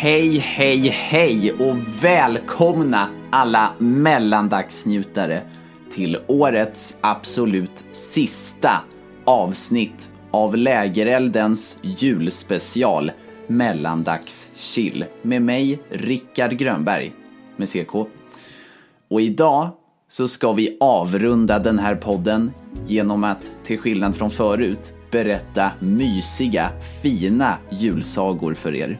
Hej, hej, hej och välkomna alla mellandagsnjutare till årets absolut sista avsnitt av Lägereldens julspecial Mellandagschill med mig, Rickard Grönberg med CK. Och idag så ska vi avrunda den här podden genom att, till skillnad från förut, berätta mysiga, fina julsagor för er.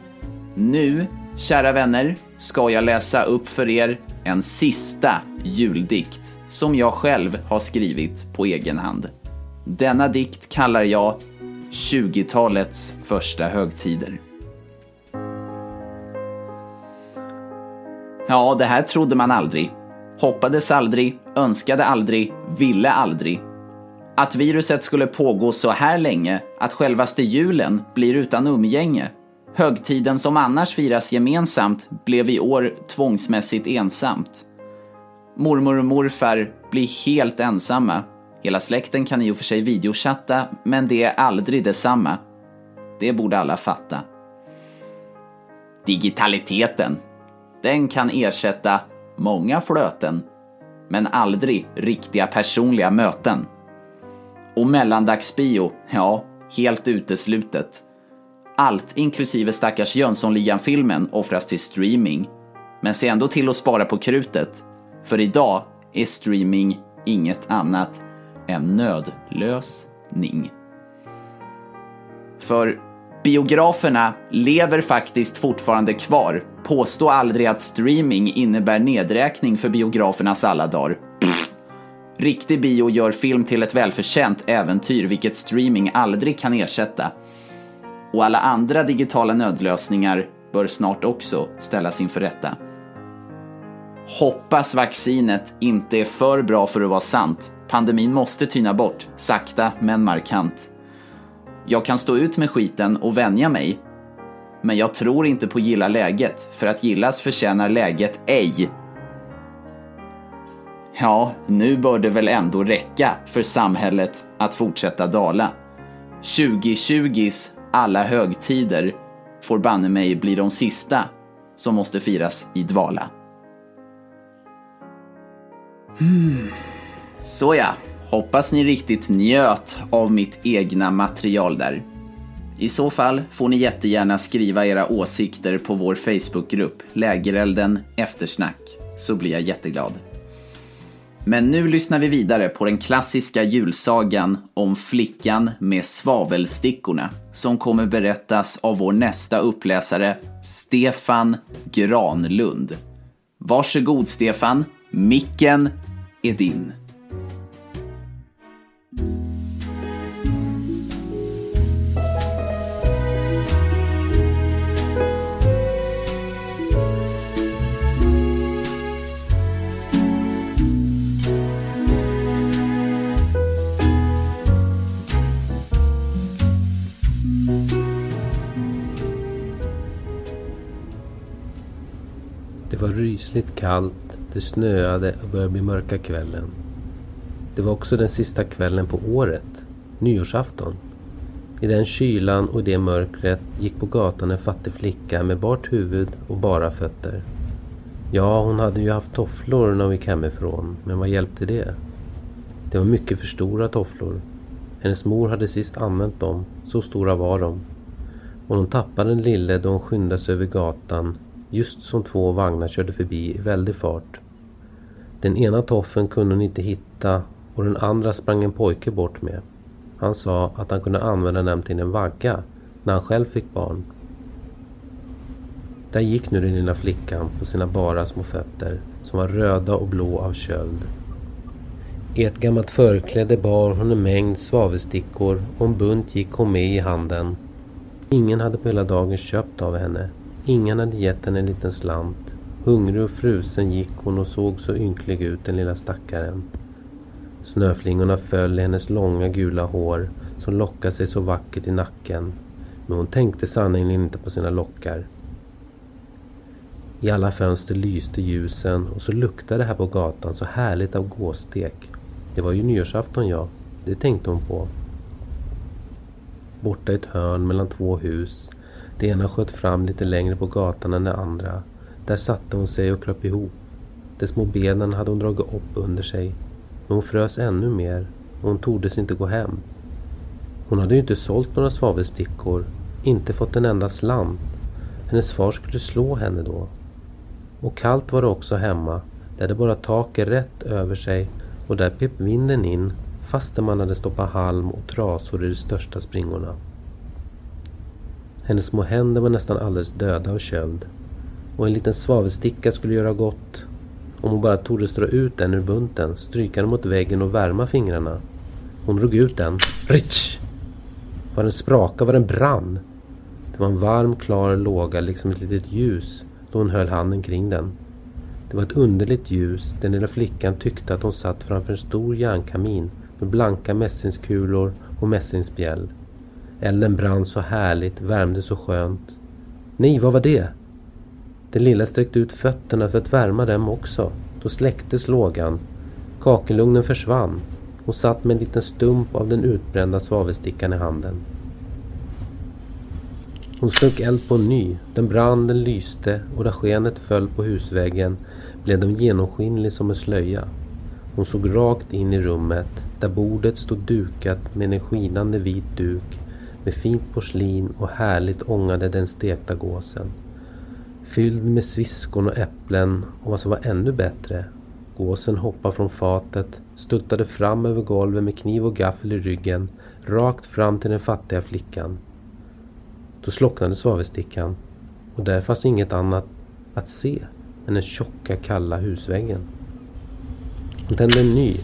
Nu, kära vänner, ska jag läsa upp för er en sista juldikt som jag själv har skrivit på egen hand. Denna dikt kallar jag 20-talets första högtider. Ja, det här trodde man aldrig. Hoppades aldrig, önskade aldrig, ville aldrig. Att viruset skulle pågå så här länge att självaste julen blir utan umgänge. Högtiden som annars firas gemensamt blev i år tvångsmässigt ensamt. Mormor och morfar blir helt ensamma. Hela släkten kan i och för sig videochatta, men det är aldrig detsamma. Det borde alla fatta. Digitaliteten. Den kan ersätta många flöten, men aldrig riktiga personliga möten. Och mellandagsbio, ja, helt uteslutet. Allt, inklusive stackars Jönssonligan-filmen, offras till streaming. Men se ändå till att spara på krutet. För idag är streaming inget annat än nödlösning. För biograferna lever faktiskt fortfarande kvar. Påstå aldrig att streaming innebär nedräkning för biografernas alla dagar. Riktig bio gör film till ett välförtjänt äventyr, vilket streaming aldrig kan ersätta. Och alla andra digitala nödlösningar bör snart också ställas inför rätta. Hoppas vaccinet inte är för bra för att vara sant. Pandemin måste tyna bort, sakta men markant. Jag kan stå ut med skiten och vänja mig. Men jag tror inte på gilla läget, för att gillas förtjänar läget ej. Ja, nu bör det väl ändå räcka för samhället att fortsätta dala. 2020s alla högtider får banne mig bli de sista som måste firas i dvala. Hmm. Såja, hoppas ni riktigt njöt av mitt egna material där. I så fall får ni jättegärna skriva era åsikter på vår Facebookgrupp Lägerelden Eftersnack, så blir jag jätteglad. Men nu lyssnar vi vidare på den klassiska julsagan om flickan med svavelstickorna som kommer berättas av vår nästa uppläsare, Stefan Granlund. Varsågod Stefan, micken är din. Det var rysligt kallt, det snöade och började bli mörka kvällen. Det var också den sista kvällen på året, nyårsafton. I den kylan och det mörkret gick på gatan en fattig flicka med bart huvud och bara fötter. Ja, hon hade ju haft tofflor när hon gick hemifrån, men vad hjälpte det? Det var mycket för stora tofflor. Hennes mor hade sist använt dem, så stora var de. Och hon tappade den lille då hon skyndade sig över gatan just som två vagnar körde förbi i väldig fart. Den ena toffen kunde hon inte hitta och den andra sprang en pojke bort med. Han sa att han kunde använda den till en vagga när han själv fick barn. Där gick nu den lilla flickan på sina bara små fötter som var röda och blå av köld. I ett gammalt förkläde bar hon en mängd svavelstickor och en bunt gick hon med i handen. Ingen hade på hela dagen köpt av henne Ingen hade gett henne en liten slant. Hungrig och frusen gick hon och såg så ynklig ut den lilla stackaren. Snöflingorna föll i hennes långa gula hår som lockade sig så vackert i nacken. Men hon tänkte sannerligen inte på sina lockar. I alla fönster lyste ljusen och så luktade det här på gatan så härligt av gåstek. Det var ju nyårsafton ja, det tänkte hon på. Borta i ett hörn mellan två hus det ena sköt fram lite längre på gatan än det andra. Där satte hon sig och kröp ihop. De små benen hade hon dragit upp under sig. Men hon frös ännu mer och hon tordes inte gå hem. Hon hade ju inte sålt några svavelstickor, inte fått en enda slant. Hennes far skulle slå henne då. Och kallt var det också hemma. Där det bara taket rätt över sig och där pep vinden in fastän man hade stoppat halm och trasor i de största springorna. Hennes små händer var nästan alldeles döda av köld. Och en liten svavelsticka skulle göra gott om hon bara tordes dra ut den ur bunten, stryka den mot väggen och värma fingrarna. Hon drog ut den. Ritsch! Vad den sprakade, vad den brann. Det var en varm, klar låga, liksom ett litet ljus, då hon höll handen kring den. Det var ett underligt ljus. Den lilla flickan tyckte att hon satt framför en stor järnkamin med blanka mässingskulor och mässingsspjäll. Elden brann så härligt, värmde så skönt. Nej, vad var det? Den lilla sträckte ut fötterna för att värma dem också. Då släcktes lågan. Kakelugnen försvann. Hon satt med en liten stump av den utbrända svavelstickan i handen. Hon slog eld på en ny. Den brann, den lyste och där skenet föll på husväggen blev den genomskinlig som en slöja. Hon såg rakt in i rummet där bordet stod dukat med en skinande vit duk med fint porslin och härligt ångade den stekta gåsen. Fylld med sviskon och äpplen och vad som var ännu bättre, gåsen hoppade från fatet, stuttade fram över golvet med kniv och gaffel i ryggen, rakt fram till den fattiga flickan. Då slocknade svavelstickan och där fanns inget annat att se än den tjocka kalla husväggen. Hon tände en ny.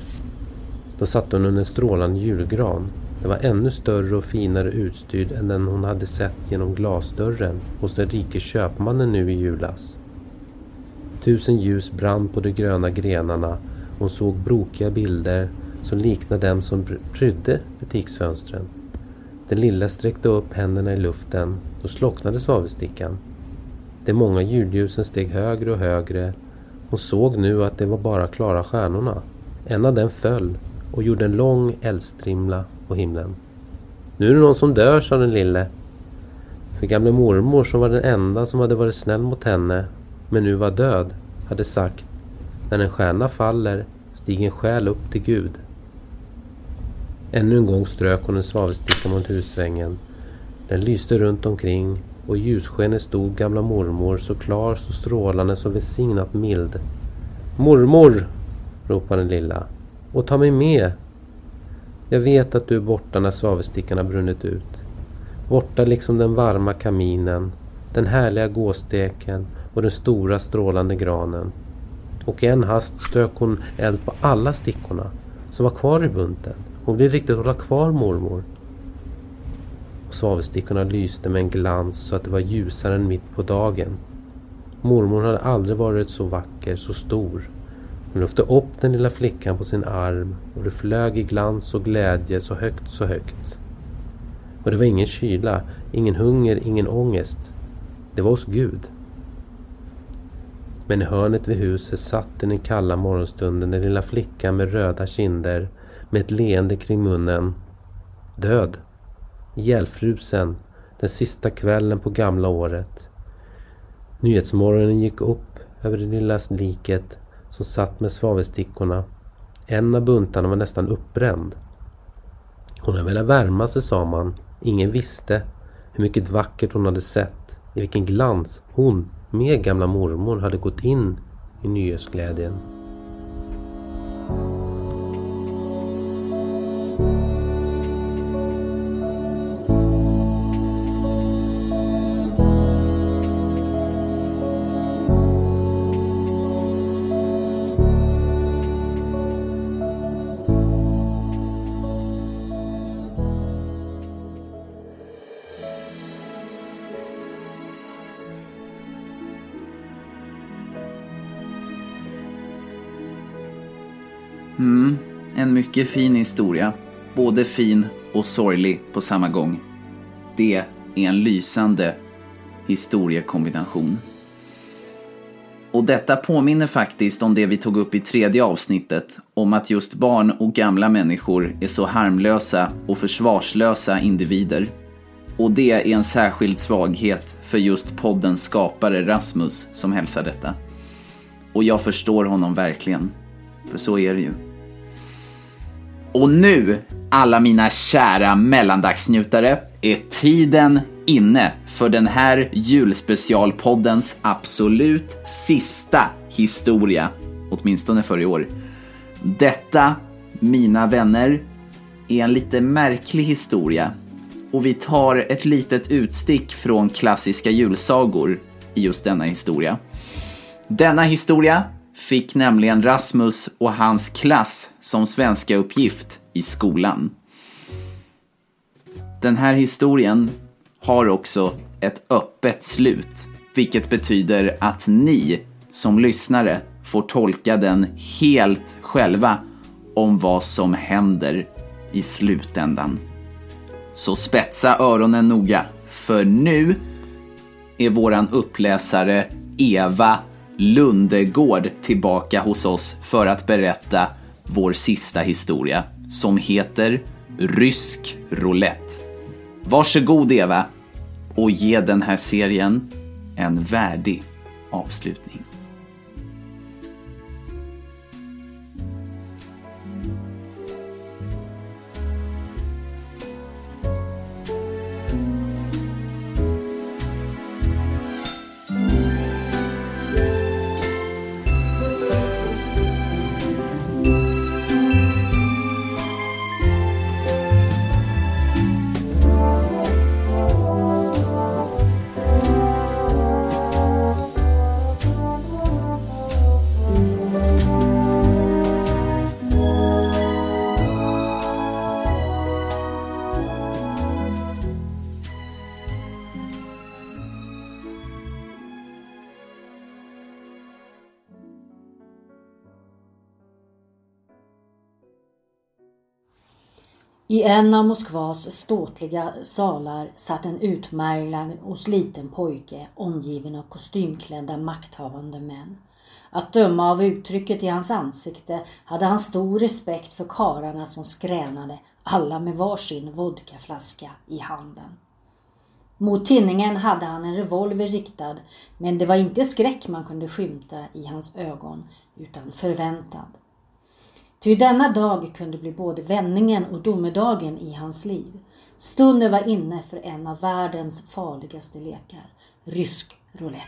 Då satt hon under en strålande julgran den var ännu större och finare utstyrd än den hon hade sett genom glasdörren hos den rike köpmannen nu i julas. Tusen ljus brann på de gröna grenarna och hon såg brokiga bilder som liknade dem som prydde butiksfönstren. Den lilla sträckte upp händerna i luften, då slocknade svavelstickan. De många julljusen steg högre och högre. Hon såg nu att det var bara klara stjärnorna. En av dem föll och gjorde en lång eldstrimla på himlen. Nu är det någon som dör, sa den lille. För gamle mormor som var den enda som hade varit snäll mot henne men nu var död hade sagt när en stjärna faller stiger en själ upp till Gud. Ännu en gång strök hon en svavelsticka mot husvängen. Den lyste runt omkring och i ljusskenet stod gamla mormor så klar, så strålande, så välsignat mild. Mormor! ropade den lilla. Och ta mig med! Jag vet att du är borta när svavelstickan har brunnit ut. Borta liksom den varma kaminen, den härliga gåsteken och den stora strålande granen. Och i en hast strök hon eld på alla stickorna som var kvar i bunten. Hon ville riktigt hålla kvar mormor. Och svavelstickorna lyste med en glans så att det var ljusare än mitt på dagen. Mormor hade aldrig varit så vacker, så stor. Hon lyfte upp den lilla flickan på sin arm och det flög i glans och glädje så högt, så högt. Och det var ingen kyla, ingen hunger, ingen ångest. Det var hos Gud. Men i hörnet vid huset satt den i kalla morgonstunden den lilla flickan med röda kinder med ett leende kring munnen. Död. Ihjälfrusen. Den sista kvällen på gamla året. Nyhetsmorgonen gick upp över det lilla liket som satt med svavelstickorna. En av buntarna var nästan uppbränd. Hon hade velat värma sig, sa man. Ingen visste hur mycket vackert hon hade sett. I vilken glans hon, med gamla mormor, hade gått in i nyårsglädjen. Mm, en mycket fin historia. Både fin och sorglig på samma gång. Det är en lysande historiekombination. Och detta påminner faktiskt om det vi tog upp i tredje avsnittet, om att just barn och gamla människor är så harmlösa och försvarslösa individer. Och det är en särskild svaghet för just poddens skapare Rasmus som hälsar detta. Och jag förstår honom verkligen. För så är det ju. Och nu, alla mina kära mellandagsnjutare, är tiden inne för den här julspecialpoddens absolut sista historia. Åtminstone för i år. Detta, mina vänner, är en lite märklig historia. Och vi tar ett litet utstick från klassiska julsagor i just denna historia. Denna historia fick nämligen Rasmus och hans klass som svenska uppgift i skolan. Den här historien har också ett öppet slut, vilket betyder att ni som lyssnare får tolka den helt själva om vad som händer i slutändan. Så spetsa öronen noga, för nu är våran uppläsare Eva Lundegård tillbaka hos oss för att berätta vår sista historia som heter Rysk roulette. Varsågod Eva och ge den här serien en värdig avslutning. I en av Moskvas ståtliga salar satt en utmärglad och sliten pojke omgiven av kostymklädda makthavande män. Att döma av uttrycket i hans ansikte hade han stor respekt för kararna som skränade, alla med varsin vodkaflaska i handen. Mot tinningen hade han en revolver riktad, men det var inte skräck man kunde skymta i hans ögon, utan förväntan. Ty denna dag kunde bli både vändningen och domedagen i hans liv. Stunden var inne för en av världens farligaste lekar, rysk roulette.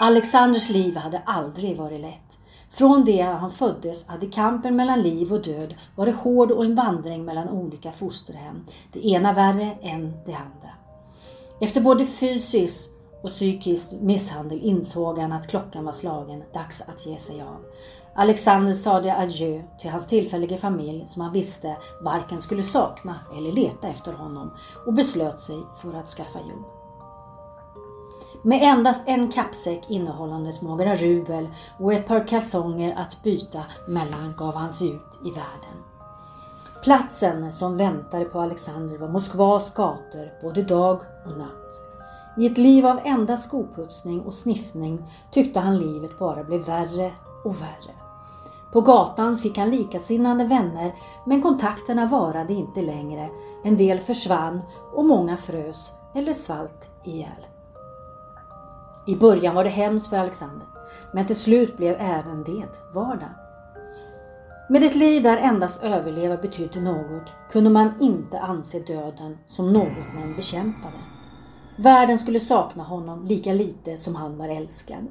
Alexanders liv hade aldrig varit lätt. Från det han föddes hade kampen mellan liv och död varit hård och en vandring mellan olika fosterhem, det ena värre än det andra. Efter både fysisk och psykisk misshandel insåg han att klockan var slagen, dags att ge sig av. Alexander sade adjö till hans tillfälliga familj som han visste varken skulle sakna eller leta efter honom och beslöt sig för att skaffa jobb. Med endast en kappsäck innehållandes några rubel och ett par kalsonger att byta mellan gav han sig ut i världen. Platsen som väntade på Alexander var Moskvas gator både dag och natt. I ett liv av endast skoputsning och sniffning tyckte han livet bara blev värre och värre. På gatan fick han likasinnande vänner men kontakterna varade inte längre. En del försvann och många frös eller svalt ihjäl. I början var det hemskt för Alexander men till slut blev även det vardag. Med ett liv där endast överleva betydde något kunde man inte anse döden som något man bekämpade. Världen skulle sakna honom lika lite som han var älskad.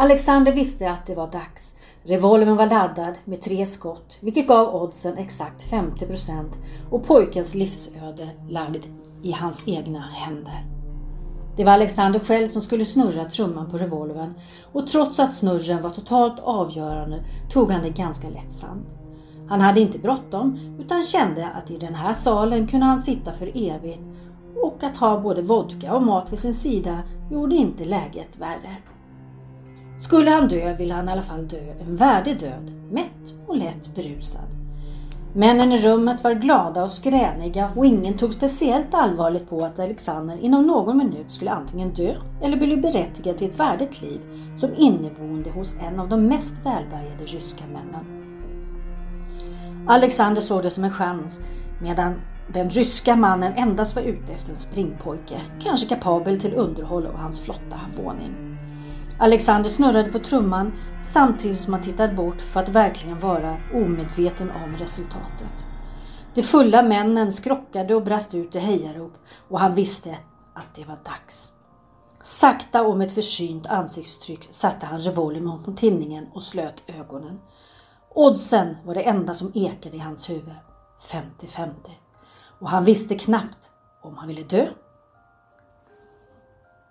Alexander visste att det var dags. Revolvern var laddad med tre skott, vilket gav oddsen exakt 50% och pojkens livsöde lagd i hans egna händer. Det var Alexander själv som skulle snurra trumman på revolvern och trots att snurren var totalt avgörande tog han det ganska lättsamt. Han hade inte bråttom utan kände att i den här salen kunde han sitta för evigt och att ha både vodka och mat vid sin sida gjorde inte läget värre. Skulle han dö ville han i alla fall dö en värdig död, mätt och lätt berusad. Männen i rummet var glada och skräniga och ingen tog speciellt allvarligt på att Alexander inom någon minut skulle antingen dö eller bli berättigad till ett värdigt liv som inneboende hos en av de mest välbärgade ryska männen. Alexander såg det som en chans medan den ryska mannen endast var ute efter en springpojke, kanske kapabel till underhåll av hans flotta våning. Alexander snurrade på trumman samtidigt som han tittade bort för att verkligen vara omedveten om resultatet. De fulla männen skrockade och brast ut i hejarop och han visste att det var dags. Sakta och med ett försynt ansiktstryck satte han revolvern mot tinningen och slöt ögonen. Oddsen var det enda som ekade i hans huvud. 50-50. Och han visste knappt om han ville dö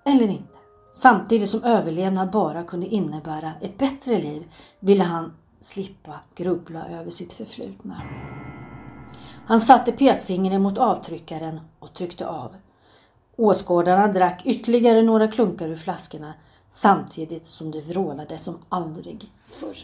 eller inte. Samtidigt som överlevnad bara kunde innebära ett bättre liv ville han slippa grubbla över sitt förflutna. Han satte pekfingret mot avtryckaren och tryckte av. Åskådarna drack ytterligare några klunkar ur flaskorna samtidigt som det vrålade som aldrig förr.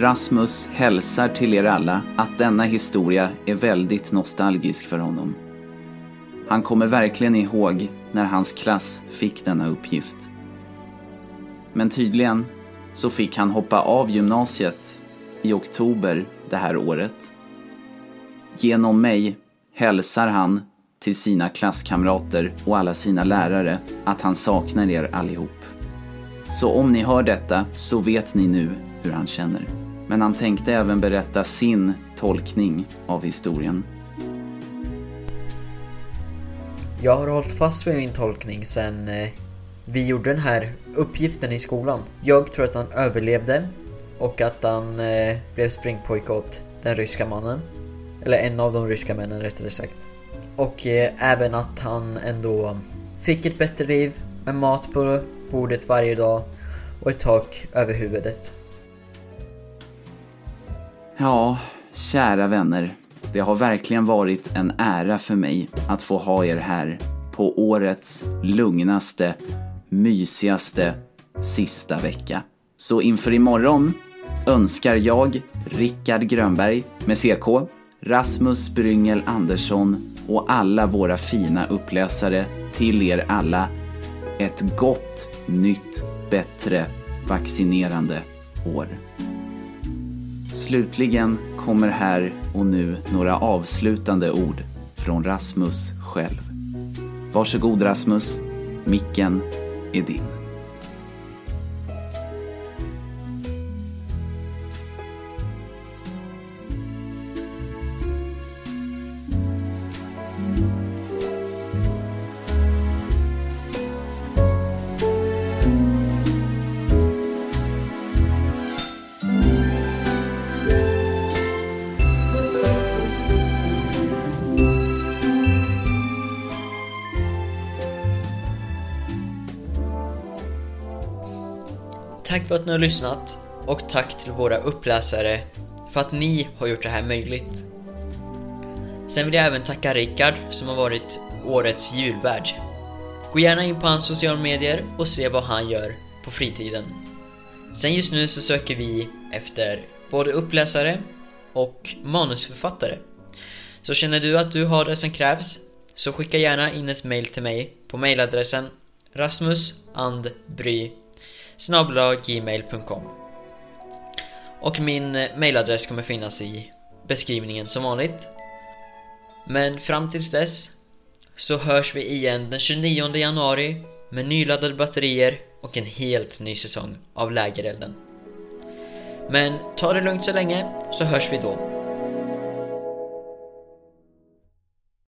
Rasmus hälsar till er alla att denna historia är väldigt nostalgisk för honom. Han kommer verkligen ihåg när hans klass fick denna uppgift. Men tydligen så fick han hoppa av gymnasiet i oktober det här året. Genom mig hälsar han till sina klasskamrater och alla sina lärare att han saknar er allihop. Så om ni hör detta så vet ni nu hur han känner. Men han tänkte även berätta sin tolkning av historien. Jag har hållit fast vid min tolkning sen eh, vi gjorde den här uppgiften i skolan. Jag tror att han överlevde och att han eh, blev springpojke åt den ryska mannen. Eller en av de ryska männen rättare sagt. Och eh, även att han ändå fick ett bättre liv med mat på bordet varje dag och ett tak över huvudet. Ja, kära vänner. Det har verkligen varit en ära för mig att få ha er här på årets lugnaste, mysigaste sista vecka. Så inför imorgon önskar jag, Rickard Grönberg med CK, Rasmus Bryngel Andersson och alla våra fina uppläsare till er alla ett gott, nytt, bättre, vaccinerande år. Slutligen kommer här och nu några avslutande ord från Rasmus själv. Varsågod Rasmus, micken är din. För att ni har lyssnat och tack till våra uppläsare för att ni har gjort det här möjligt. Sen vill jag även tacka Rickard som har varit årets julvärd. Gå gärna in på hans sociala medier och se vad han gör på fritiden. Sen just nu så söker vi efter både uppläsare och manusförfattare. Så känner du att du har det som krävs så skicka gärna in ett mail till mig på mailadressen rasmusandbry gmail.com Och min mailadress kommer finnas i beskrivningen som vanligt. Men fram tills dess så hörs vi igen den 29 januari med nyladdade batterier och en helt ny säsong av Lägerelden. Men ta det lugnt så länge så hörs vi då.